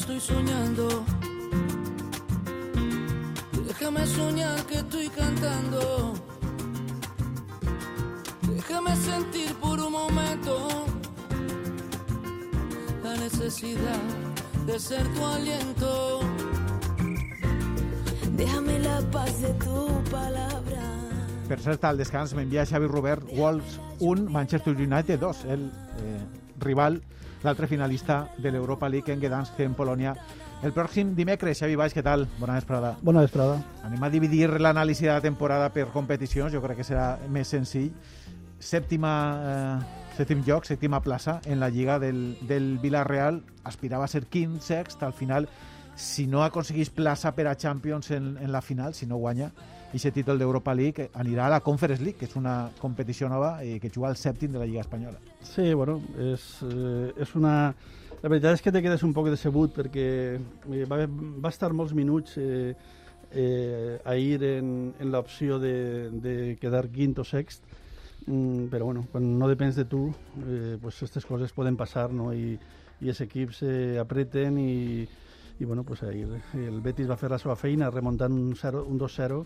estoy soñando. Déjame soñar que estoy cantando. Déjame sentir por un momento la necesidad de ser tu aliento. Déjame la paz de tu palabra. Per cert, al descans m'envia Xavi Robert Wolves 1, Manchester United 2, el eh, rival, l'altre finalista de l'Europa League en Gdansk, en Polònia. El pròxim dimecres, Xavi Baix, què tal? Bona vesprada. Bona vesprada. Anem a dividir l'anàlisi de la temporada per competicions, jo crec que serà més senzill. Sèptima, eh, sèptim lloc, sèptima plaça en la Lliga del, del Villarreal, aspirava a ser quint, sext, al final, si no aconseguís plaça per a Champions en, en la final, si no guanya, aquest títol d'Europa League anirà a la Conference League, que és una competició nova i que juga al sèptim de la Lliga Espanyola. Sí, bueno, és, eh, és una... La veritat és que te quedes un poc decebut perquè eh, va, va estar molts minuts eh, eh, ahir en, en l'opció de, de quedar quint o sext, mm, però bueno, quan no depens de tu, eh, pues aquestes coses poden passar, no? I, i els equips eh, apreten i, i bueno, pues ahir el Betis va fer la seva feina remuntant un, 0, un 2-0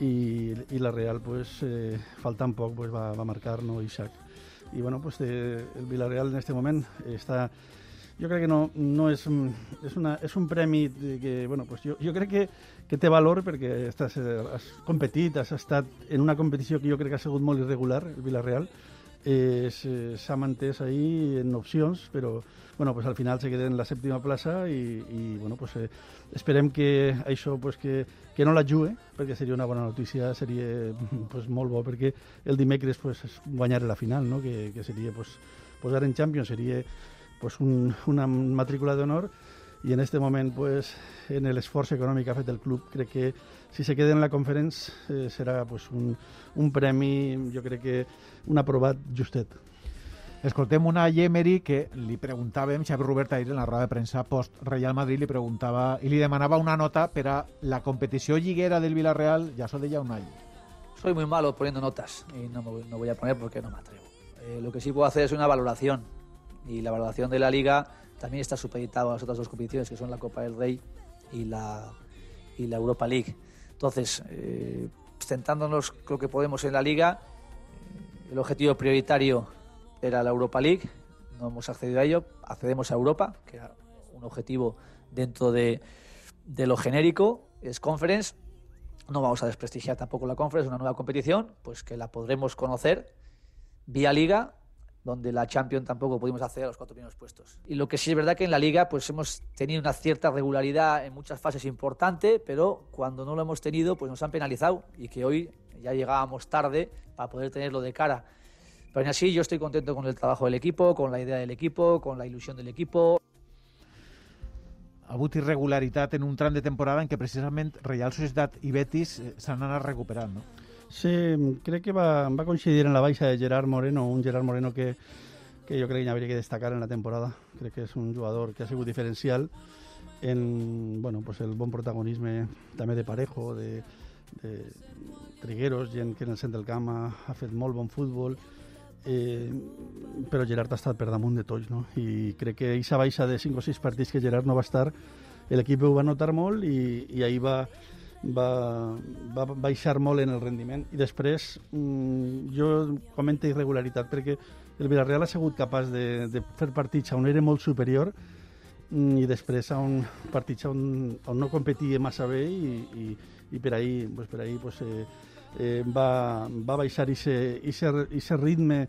i, i la Real pues, eh, faltant poc pues, va, va marcar no, Isaac. I bueno, pues, eh, el Villarreal en este moment està jo crec que no, no és, és, una, és un premi que, bueno, pues jo, jo crec que, que té valor perquè estàs, has competit, has estat en una competició que jo crec que ha sigut molt irregular, el Villarreal, eh, s'ha mantès ahí en opcions, però bueno, pues al final se queda en la sèptima plaça i, i bueno, pues, eh, esperem que això pues, que, que no la jugue, perquè seria una bona notícia, seria pues, molt bo, perquè el dimecres pues, guanyar la final, no? que, que seria pues, posar en Champions, seria pues, un, una matrícula d'honor i en aquest moment, pues, en l'esforç econòmic que ha fet el club, crec que si se queda en la conferència eh, serà pues, un, un premi, jo crec que un aprovat justet. Escoltem una Yemery que li preguntàvem, Xavi Robert ahir en la roda de premsa post-Real Madrid li preguntava i li demanava una nota per a la competició lliguera del Villarreal, ja s'ho deia un any. Soy muy malo poniendo notas y no, me, no voy a poner porque no me atrevo. Eh, lo que sí puedo hacer es una valoración y la valoración de la liga también está supeditada a las otras dos competiciones que son la Copa del Rey y la, y la Europa League. Entonces, eh, centrándonos lo que podemos en la liga, eh, el objetivo prioritario era la Europa League, no hemos accedido a ello, accedemos a Europa, que era un objetivo dentro de, de lo genérico, es Conference, no vamos a desprestigiar tampoco la Conference, una nueva competición, pues que la podremos conocer vía liga, donde la Champions tampoco pudimos acceder a los cuatro primeros puestos. Y lo que sí es verdad que en la liga pues hemos tenido una cierta regularidad en muchas fases importante, pero cuando no lo hemos tenido pues nos han penalizado y que hoy ya llegábamos tarde para poder tenerlo de cara. Pero así yo estoy contento con el trabajo del equipo, con la idea del equipo, con la ilusión del equipo. Ha hagut irregularitat en un tram de temporada en què precisament Real Societat i Betis eh, s'han anat recuperant, no? Sí, crec que va, va coincidir en la baixa de Gerard Moreno, un Gerard Moreno que, que jo crec que hauria que destacar en la temporada. Crec que és un jugador que ha sigut diferencial en bueno, pues el bon protagonisme també de Parejo, de, de Trigueros, gent que en el centre del camp ha, ha fet molt bon futbol, eh, però Gerard ha estat per damunt de tots, no? I crec que aquesta baixa de 5 o 6 partits que Gerard no va estar, l'equip ho va notar molt i, i ahir va, va, va baixar molt en el rendiment. I després, mm, jo comento irregularitat, perquè el Villarreal ha sigut capaç de, de fer partits on era molt superior mm, i després a un partits on, on no competia massa bé i, i, i per ahir, pues, per ahir pues, eh, eh, va, va baixar aquest ritme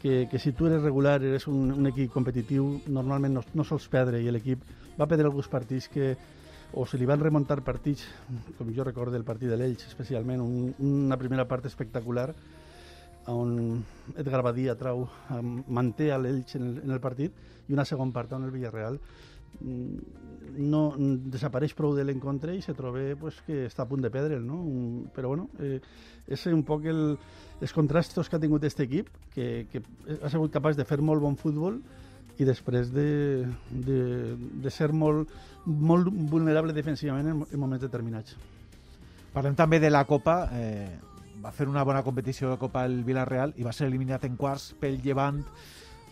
que, que si tu eres regular, eres un, un equip competitiu, normalment no, no sols perdre i l'equip va perdre alguns partits que o se li van remuntar partits, com jo recordo el partit de l'Elx especialment, un, una primera part espectacular on Edgar Badia trau, manté a l'Elx en, el, en el partit i una segona part on el Villarreal mm, no desapareix prou de l'encontre i se troba pues, que està a punt de perdre'l, no? Un, però bueno, eh, és un poc el, els contrastos que ha tingut aquest equip, que, que ha sigut capaç de fer molt bon futbol i després de, de, de ser molt, molt vulnerable defensivament en, en moments determinats. Parlem també de la Copa. Eh, va fer una bona competició de Copa el Villarreal i va ser eliminat en quarts pel Llevant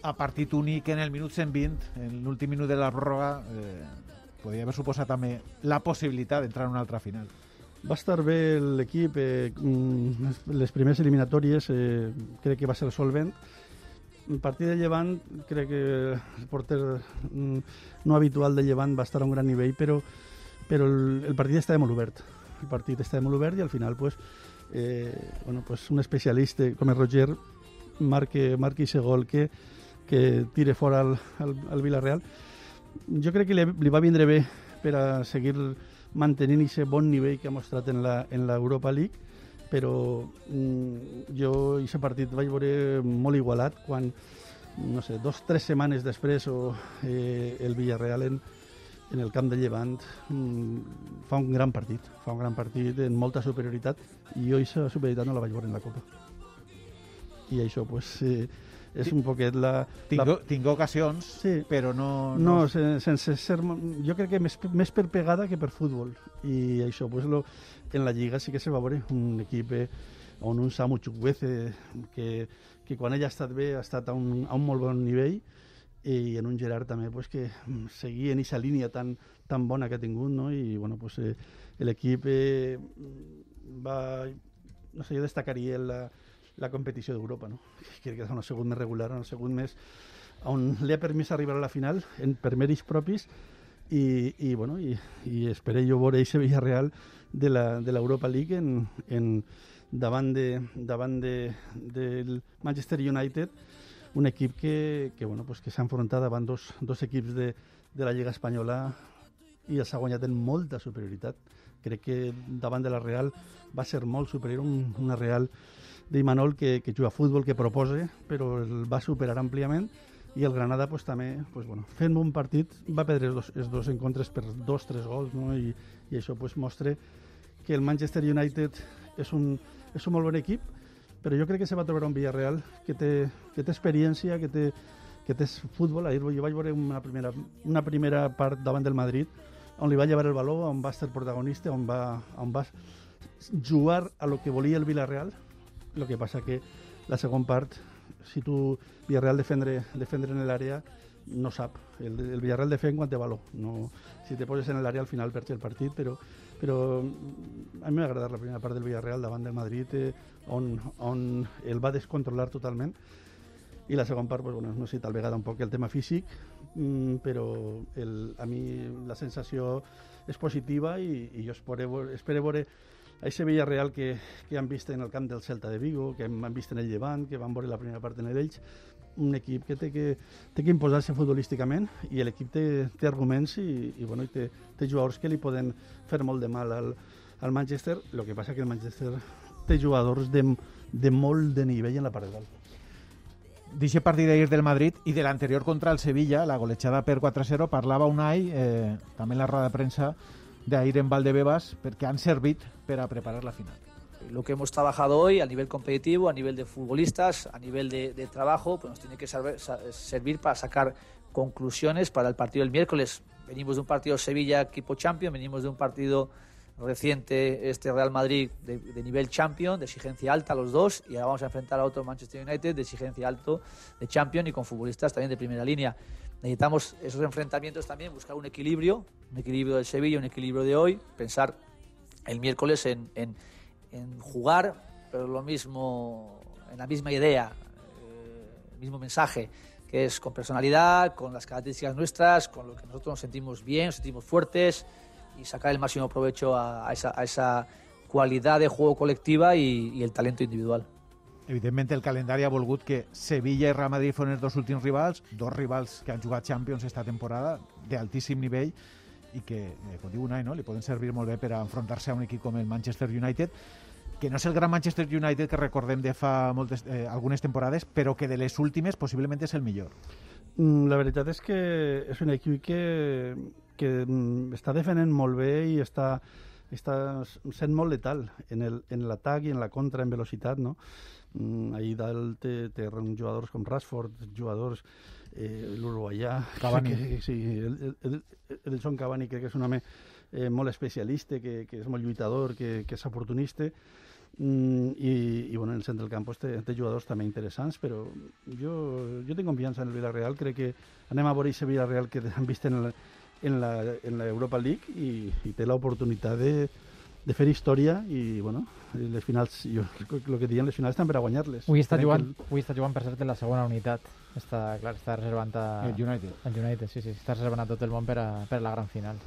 a partit únic en el minut 120, en l'últim minut de la pròrroga, eh, podria haver suposat també la possibilitat d'entrar en una altra final. Va estar bé l'equip, eh, mm, les primeres eliminatòries eh, crec que va ser solvent. Partit de Llevant, crec que el porter mm, no habitual de Llevant va estar a un gran nivell, però, però el, el partit estava molt obert. El partit estava molt obert i al final pues, eh, bueno, pues un especialista com el Roger marque, marque ese gol que, que tire fora al, al, al Villarreal. Jo crec que li, li va vindre bé per a seguir mantenint aquest bon nivell que ha mostrat en la, en l'Europa League, però mm, jo aquest partit vaig veure molt igualat quan, no sé, dos, tres setmanes després o eh, el Villarreal en, en el camp de Llevant mm, fa un gran partit, fa un gran partit en molta superioritat i jo aquesta superioritat no la vaig veure en la Copa. I això, pues, eh, és un poquet la... Tinc, la... tinc ocasions, Sí. però no... No, sen- sense ser... Jo crec que més, més per pegada que per futbol. I això, pues, lo, en la Lliga sí que se va veure un equip eh, on un Samu Chukwueze que, que quan ell ha estat bé ha estat a un, a un molt bon nivell i en un Gerard també pues, que mm, seguia en aquesta línia tan, tan bona que ha tingut no? i bueno, pues, eh, l'equip eh, va... No sé, jo destacaria la, la competició d'Europa, no? Crec que on ha sigut més regular, on ha sigut més on li ha permès arribar a la final en, per mèrits propis i, i, bueno, i, i esperé jo veure aquest Villarreal de la- de l'Europa League en, en, davant, de, davant de, del Manchester United un equip que, que, bueno, pues que s'ha enfrontat davant dos, dos equips de, de la Lliga Espanyola i els ha guanyat en molta superioritat. Crec que davant de la Real va ser molt superior, un, una Real d'Imanol que, que juga a futbol, que proposa, però el va superar àmpliament i el Granada pues, també, pues, bueno, fent un partit, va perdre els dos, els dos encontres per dos, tres gols, no? I, i això pues, mostra que el Manchester United és un, és un molt bon equip, però jo crec que se va trobar un Villarreal que té, que té experiència, que té, que té futbol. Ahir jo vaig veure una primera, una primera part davant del Madrid on li va llevar el baló, on va ser protagonista, on va, on va jugar a lo que volia el Villarreal. Lo que passa que la segona part, si tu Villarreal defendre, defendre en l'àrea, no sap. El, el Villarreal defen quan té baló. No, si te poses en l'àrea al final perds el partit, però, però a mi m'ha agradat la primera part del Villarreal davant del Madrid, eh, on, on el va descontrolar totalment i la segona part, pues, bueno, no sé, tal vegada un poc el tema físic, mm, però el, a mi la sensació és positiva i, i jo espero, espero veure a aquest Villarreal que, que han vist en el camp del Celta de Vigo, que han vist en el Llevant, que van veure la primera part en l'Elx, un equip que té que, té que imposar-se futbolísticament i l'equip té, té arguments i, i, bueno, i té, té jugadors que li poden fer molt de mal al, al Manchester, el que passa que el Manchester té jugadors de, de molt de nivell en la part dalt. D'aquest partit d'ahir del Madrid i de l'anterior contra el Sevilla, la golejada per 4-0, parlava Unai, eh, també la roda de premsa, d'ahir en Valdebebas, perquè han servit per a preparar la final. lo que hemos trabajado hoy a nivel competitivo, a nivel de futbolistas, a nivel de, trabajo, pues nos tiene que servir para sacar conclusiones para el partido del miércoles. Venimos de un partido Sevilla equipo champion, venimos de un partido reciente este Real Madrid de, de nivel champion, de exigencia alta los dos, y ahora vamos a enfrentar a otro Manchester United de exigencia alto de champion y con futbolistas también de primera línea. Necesitamos esos enfrentamientos también, buscar un equilibrio, un equilibrio del Sevilla, un equilibrio de hoy, pensar el miércoles en, en- jugar, pero lo mismo, en la misma idea, eh, el mismo mensaje, que es con personalidad, con las características nuestras, con lo que nosotros nos sentimos bien, nos sentimos fuertes y sacar el máximo provecho a, esa, a esa cualidad de juego colectiva y el talento individual. Evidentment, el calendari ha volgut que Sevilla i Real Madrid fossin els dos últims rivals, dos rivals que han jugat Champions esta temporada, d'altíssim nivell, i que, eh, com diu Unai, no? li poden servir molt bé per a enfrontar-se a un equip com el Manchester United, que no és el gran Manchester United que recordem de fa moltes, eh, algunes temporades, però que de les últimes possiblement és el millor. Mm, La veritat és que és un equip que, que mm, està defendent molt bé i està, està sent molt letal en el- en l'atac i en la contra en velocitat, no? Mm, Ahir dalt té, té jugadors com Rashford, jugadors eh, l'uruguaià, Cavani. que, sí, el, el, el, Edson Cavani crec que és un home eh, molt especialista, que, que és molt lluitador, que, que és oportunista, Mm, i, i bueno, en el centre del camp té, té jugadors també interessants, però jo, jo tinc confiança en el Villarreal, crec que anem a veure aquest Villarreal que han vist en la, en la, en la Europa League i, i té l'oportunitat de, de fer història i, bueno, les finals, jo, el que diuen, les finals estan per a guanyar-les. Avui està, jugant, que avui està jugant, per cert, en la segona unitat. Està, clar, està reservant a... El United. El United, sí, sí. Està reservant a tot el món per a, per a la gran final.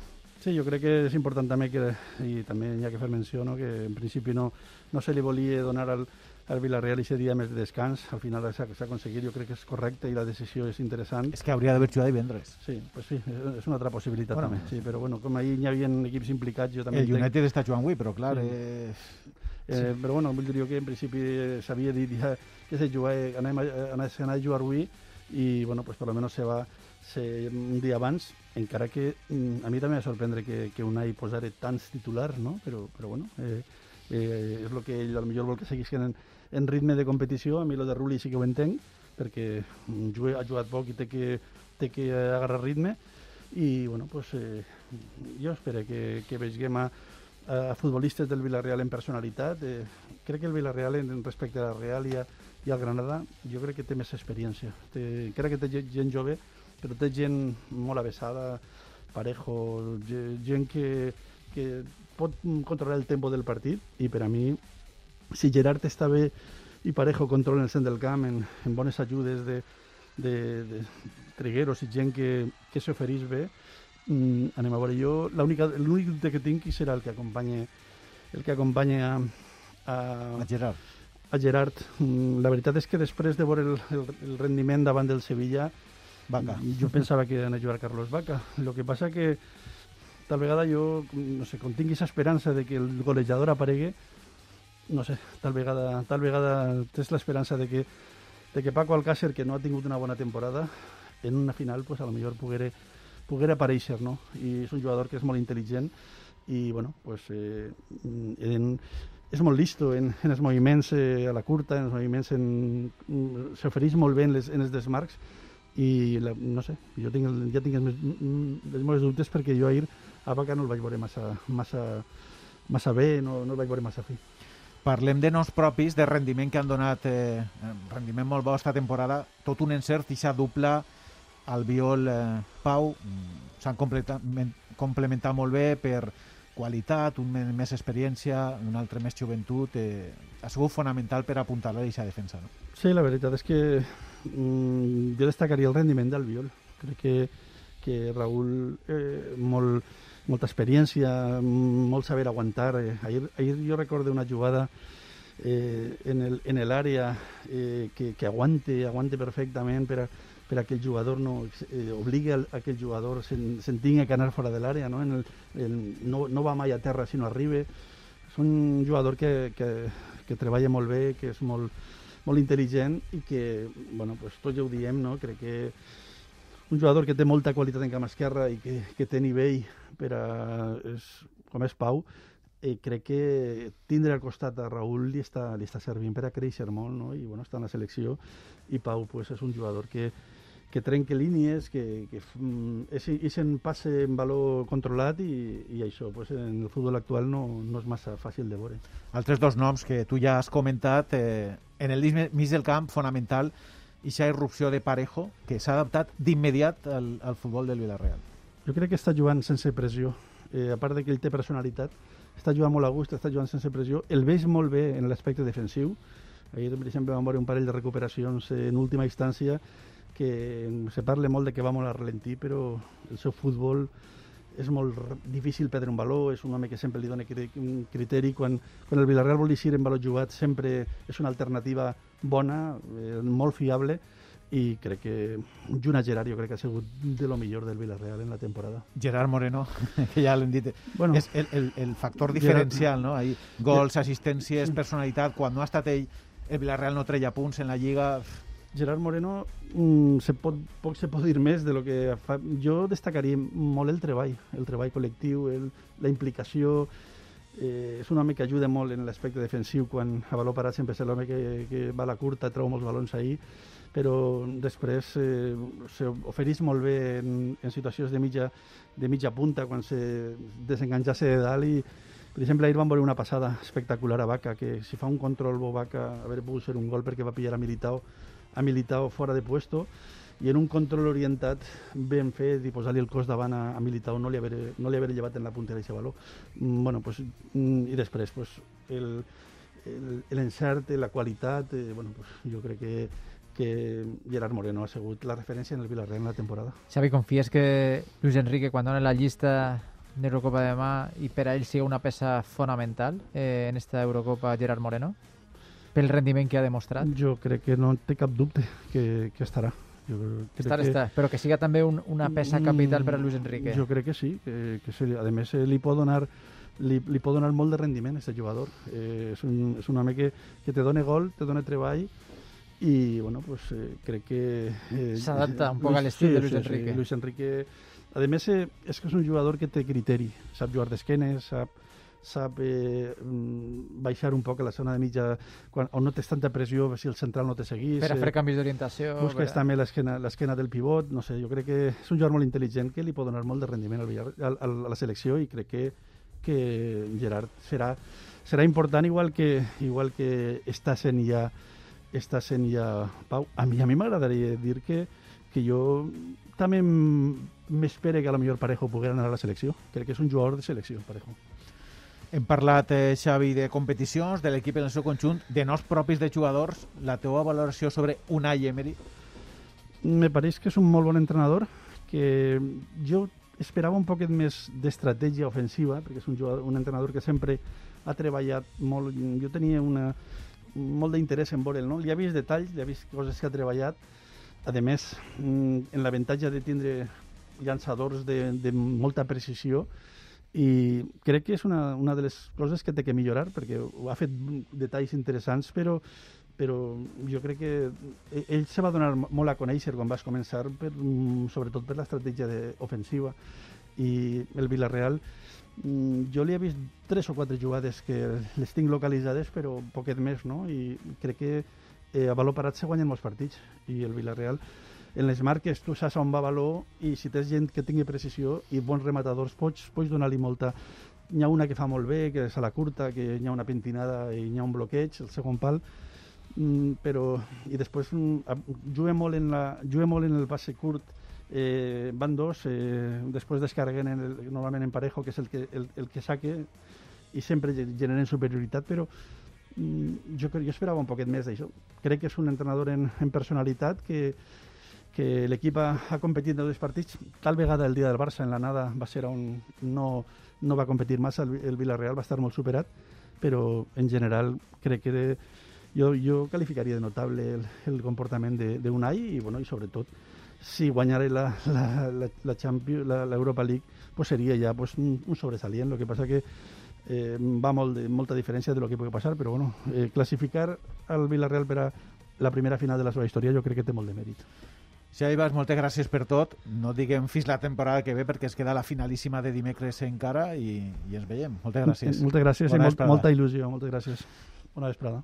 Sí, jo crec que és important també que, i també hi ha que fer menció, no, que en principi no, no se li volia donar al, al Villarreal aquest dia més de descans, al final s'ha aconseguit, jo crec que és correcte i la decisió és interessant. És que hauria d'haver jugat divendres. Sí, pues sí, és una altra possibilitat Bueno, també, sí, però bueno, com ahir hi havia equips implicats, jo també El United està jugant avui, però clar, Sí. eh, Eh, Però bueno, vull dir que en principi eh, s'havia dit ja que se jugar, eh, anem a, eh, anar a jugar avui i bueno, pues per almenys se va se, un dia abans, encara que mm, a mi també va sorprendre que, que Unai posara tants titulars, no? però, però bueno, eh, eh, és el que ell potser vol que seguisquen en, ritme de competició, a mi lo de Rulli sí que ho entenc, perquè ha jugat poc i té que, té que agarrar ritme, i bueno, pues, eh, jo espero que, que veiem a, a futbolistes del Villarreal en personalitat. Eh, crec que el Villarreal, en, respecte a la Real i, a, i al Granada, jo crec que té més experiència. Té, crec que té gent- jove, però té gent molt avessada, parejo, ge- gent que, que pot controlar el tempo del partit i per a mi, si Gerard està bé i Parejo controla el centre del camp en, en bones ajudes de, de, de trigueros i gent que, que s'oferís bé, mm, anem a veure jo l'únic dubte que tinc serà el que acompanya el que acompanya a, a, a Gerard. a Gerard Mm, la veritat és que després de veure el, el, el rendiment davant del Sevilla Vaca. jo pensava que anava a jugar Carlos Vaca el que passa que tal vegada jo, no sé, com tingui aquesta esperança de que el golejador aparegui no sé, tal vegada, tal vegada tens l'esperança de que, de que Paco Alcácer, que no ha tingut una bona temporada, en una final, pues, a lo millor poguera, poguera aparèixer, no? I és un jugador que és molt intel·ligent i, bueno, pues, eh, en, és molt listo en, en els moviments eh, a la curta, en els moviments en... s'ofereix molt bé en, les, en els desmarcs i la, no sé, jo tinc, el- ja tinc els, els meus dubtes perquè jo ahir a Vaca no el vaig veure massa, massa, massa bé, no, no el vaig veure massa fi. Parlem de noms propis, de rendiment que han donat, eh, rendiment molt bo esta temporada, tot un encert, ixa dupla, Albiol, eh, Pau, mm, s'han complementat, molt bé per qualitat, un més experiència, un altre més joventut, eh, ha sigut fonamental per apuntar-la a aquesta defensa. No? Sí, la veritat és que mm, jo destacaria el rendiment del Viol. Crec que, que Raül, eh, molt, molta experiència, molt saber aguantar. Eh, ahir, ahir jo recordo una jugada eh, en el- en l'àrea eh, que, que aguante, aguante perfectament per a, per a que el jugador no eh, obligui al, a que el jugador se'n se tingui que anar fora de l'àrea, no? En el, el, no, no va mai a terra sinó arriba. És un jugador que, que, que treballa molt bé, que és molt, molt intel·ligent i que, bueno, pues tots ja ho diem, no? Crec que un jugador que té molta qualitat en camp esquerra i que, que té nivell per a, és, com és Pau, eh, crec que tindre al costat a Raül li està, li està servint per a créixer molt, no? I, bueno, està en la selecció i Pau, pues, és un jugador que, que trenca línies, que, que mm, és, és en passe en valor controlat i, i això pues, en el futbol actual no, no és massa fàcil de veure. Altres dos noms que tu ja has comentat, eh, en el mig del camp, fonamental, ixa irrupció de Parejo, que s'ha adaptat d'immediat al, al futbol del Villarreal. Jo crec que està jugant sense pressió. Eh, a part de que ell té personalitat, està jugant molt a gust, està jugant sense pressió. El veig molt bé en l'aspecte defensiu. Ahir, per exemple, vam veure un parell de recuperacions en última instància que se parla molt de que va molt a ralentir, però el seu futbol és molt difícil perdre un valor, és un home que sempre li dona criteri. Quan, quan el Villarreal vol eixir en valor jugat sempre és una alternativa bona, eh, molt fiable, i crec que junt a Gerard jo crec que ha sigut de lo millor del Villarreal en la temporada. Gerard Moreno, que ja l'hem dit, Bueno, és el, el, el factor Gerard- diferencial, no? Ahí, gols, assistències, personalitat, quan no ha estat ell, el Villarreal no treia punts en la Lliga... Gerard Moreno mm, se pot, poc se pot dir més de lo que fa. Jo destacaria molt el treball, el treball col·lectiu, el, la implicació. Eh, és un home que ajuda molt en l'aspecte defensiu quan a valor parat sempre és l'home que, que va a la curta, treu molts balons ahir, però després eh, s'ofereix molt bé en, en situacions de mitja, de mitja punta quan se desenganjase de dalt i, Per exemple, ahir vam veure una passada espectacular a Vaca, que si fa un control bo Vaca, haver pogut ser un gol perquè va pillar a Militao, a Militao fora de puesto, i en un control orientat ben fet i posar-li el cos davant a, a Militao no li haver, no li haver llevat en la puntera aquest valor. Mm, bueno, pues, mm, I després, pues, l'encert, la qualitat, eh, bueno, pues, jo crec que, que Gerard Moreno ha sigut la referència en el Villarreal en la temporada. Xavi, confies que Luis Enrique, quan dona la llista de Eurocopa de demà i per a ell sigui una peça fonamental eh, en esta Eurocopa Gerard Moreno? Pel rendiment que ha demostrat? Jo crec que no té cap dubte que, que estarà. Jo crec Estar, que, està, però que siga també un, una peça capital per a Luis Enrique. Jo crec que sí, que, que se, a més eh, li pot donar li, li pot donar molt de rendiment a aquest jugador. Eh, és, un, és un home que, que te dona gol, te dona treball i bueno, pues, eh, crec que... Eh, S'adapta un poc a l'estil de Luis Enrique. Sí, Luis Enrique, a més, eh, és que és un jugador que té criteri, sap jugar d'esquenes, sap, sap eh, mm, baixar un poc a la zona de mitja quan, on no tens tanta pressió si el central no te seguís. per a fer eh, canvis d'orientació... Busques per a- també l'esquena del pivot, no sé, jo crec que és un jugador molt intel·ligent que li pot donar molt de rendiment al, al, al, a la selecció i crec que, que Gerard serà, serà important igual que, igual que està sent ja està sent ja Pau. A mi a mi m'agradaria dir que, que jo també m'espere que a la millor Parejo pugui anar a la selecció. Crec que és un jugador de selecció, Parejo. Hem parlat, eh, Xavi, de competicions, de l'equip en el seu conjunt, de nous propis de jugadors. La teua valoració sobre Unai Emery? Me pareix que és un molt bon entrenador, que jo esperava un poquet més d'estratègia ofensiva, perquè és un, jugador, un entrenador que sempre ha treballat molt... Jo tenia una, molt d'interès en veure'l, no? Li ha vist detalls, li ha vist coses que ha treballat. A més, mm, en l'avantatge de tindre llançadors de, de molta precisió, i crec que és una, una de les coses que té que millorar perquè ha fet detalls interessants però, però jo crec que e- ell se va donar molt a conèixer quan vas començar per, mm, sobretot per l'estratègia ofensiva i el Villarreal mm, jo li he vist tres o quatre jugades que les tinc localitzades però poquet més no? i crec que eh, a valor parat se guanyen molts partits i el Villarreal en les marques tu saps on va valor i si tens gent que tingui precisió i bons rematadors pots, pots donar-li molta. N'hi ha una que fa molt bé, que és a la curta que n'hi ha una pentinada i n'hi ha un bloqueig el segon pal. Mm, però i després mm, juga molt en, la, juga molt en el passe curt. Eh, van dos eh, després descarreguen en el, normalment en parejo que és el que, el, el que saque i sempre ge- generen superioritat però mm, jo, jo esperava un poquet més d'això. Crec que és un entrenador en, en personalitat que, que l'equip ha, ha competit en dos partits. Tal vegada el dia del Barça en la nada va ser on no, no va competir massa, el, el Villarreal va estar molt superat, però en general crec que de, jo, jo qualificaria de notable el, el comportament de, de Unai i, bueno, i sobretot si guanyara la, la, la, la Champions, la, l'Europa League, pues seria ja pues, un, un sobresalient. Lo que passa que eh, va molt de, molta diferència de lo que pugui passar, però bueno, eh, classificar al Villarreal per a la primera final de la seva història jo crec que té molt de mèrit. Xavi Bas, moltes gràcies per tot. No diguem fins la temporada que ve perquè es queda la finalíssima de dimecres encara i, i ens veiem. Moltes gràcies. Moltes gràcies Bona i molt, molta il·lusió. Moltes gràcies. Bona vesprada.